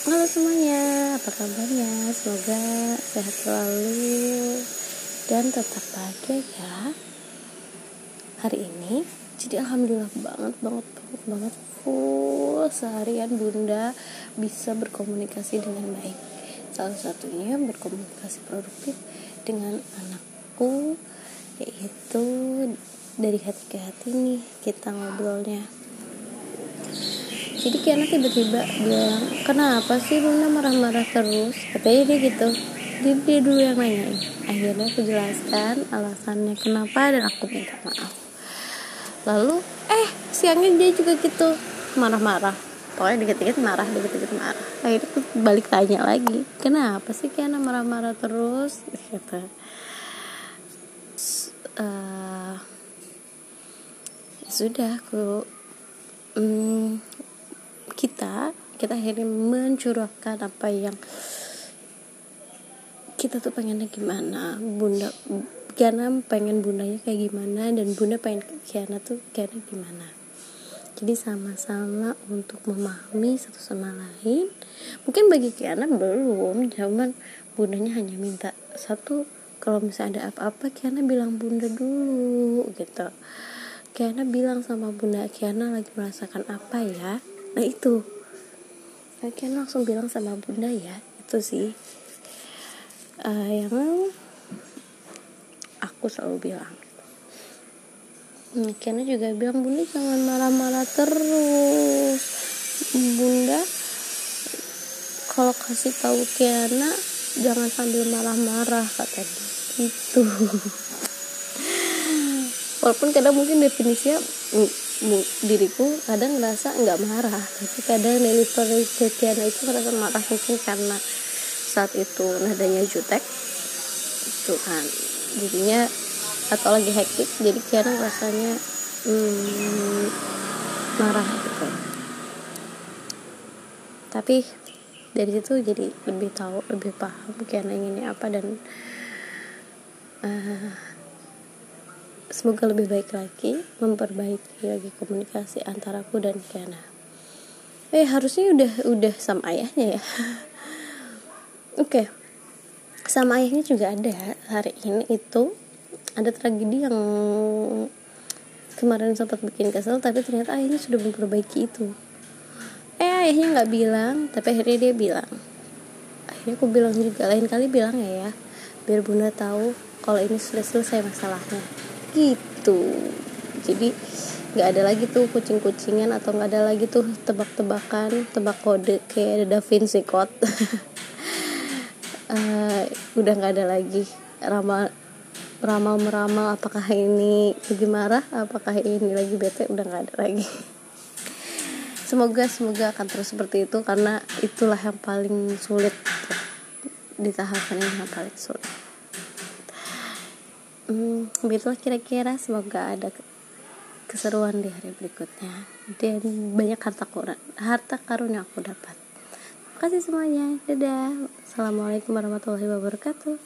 Halo semuanya, apa kabarnya? Semoga sehat selalu dan tetap bahagia ya. Hari ini, jadi alhamdulillah banget, banget, banget, banget full seharian bunda bisa berkomunikasi dengan baik. Salah satunya berkomunikasi produktif dengan anakku, yaitu dari hati ke hati nih kita ngobrolnya jadi Kiana tiba-tiba bilang kenapa sih Bunda marah-marah terus? Katanya dia gitu. Dia, dia dulu yang nanya. Akhirnya aku jelaskan alasannya kenapa dan aku minta maaf. Lalu eh siangnya dia juga gitu marah-marah. Pokoknya dikit-dikit marah dikit-dikit marah. Akhirnya aku balik tanya lagi kenapa sih Kiana marah-marah terus? Gitu uh, sudah aku um, kita kita akhirnya mencurahkan apa yang kita tuh pengennya gimana. Bunda Kiana pengen bundanya kayak gimana dan bunda pengen Kiana tuh Kiana gimana. Jadi sama-sama untuk memahami satu sama lain. Mungkin bagi Kiana belum cuman bundanya hanya minta satu kalau misalnya ada apa-apa Kiana bilang bunda dulu gitu. Kiana bilang sama bunda Kiana lagi merasakan apa ya nah itu. Akhirnya langsung bilang sama bunda ya itu sih. Uh, yang aku selalu bilang. Akhirnya juga bilang bunda jangan marah-marah terus. Bunda kalau kasih tahu Kiana jangan sambil marah-marah kata dia. Itu walaupun kadang mungkin definisinya diriku kadang ngerasa nggak marah. Tapi kadang deliver Tiana itu ngerasa marah mungkin karena saat itu nadanya jutek. Itu kan. Jadinya atau lagi hektik jadi Tiana rasanya hmm, marah gitu. Tapi dari situ jadi lebih tahu lebih paham Kiana inginnya apa dan uh, semoga lebih baik lagi memperbaiki lagi komunikasi antara aku dan Kiana. Eh harusnya udah udah sama ayahnya ya. Oke. Okay. sama ayahnya juga ada. Hari ini itu ada tragedi yang kemarin sempat bikin kesel tapi ternyata ayahnya sudah memperbaiki itu. Eh ayahnya nggak bilang tapi akhirnya dia bilang. Akhirnya aku bilang juga lain kali bilang ya ya. Biar bunda tahu kalau ini sudah selesai masalahnya gitu. Jadi nggak ada lagi tuh kucing-kucingan atau nggak ada lagi tuh tebak-tebakan tebak kode kayak ada Da Vinci Code. Uh, udah nggak ada lagi. Ramal ramal meramal apakah ini lagi marah apakah ini lagi bete udah nggak ada lagi. Semoga semoga akan terus seperti itu karena itulah yang paling sulit di tahapan yang paling sulit hmm, begitulah kira-kira semoga ada keseruan di hari berikutnya. Dan banyak harta kurang harta karun yang aku dapat. Terima kasih semuanya. Dadah. Assalamualaikum warahmatullahi wabarakatuh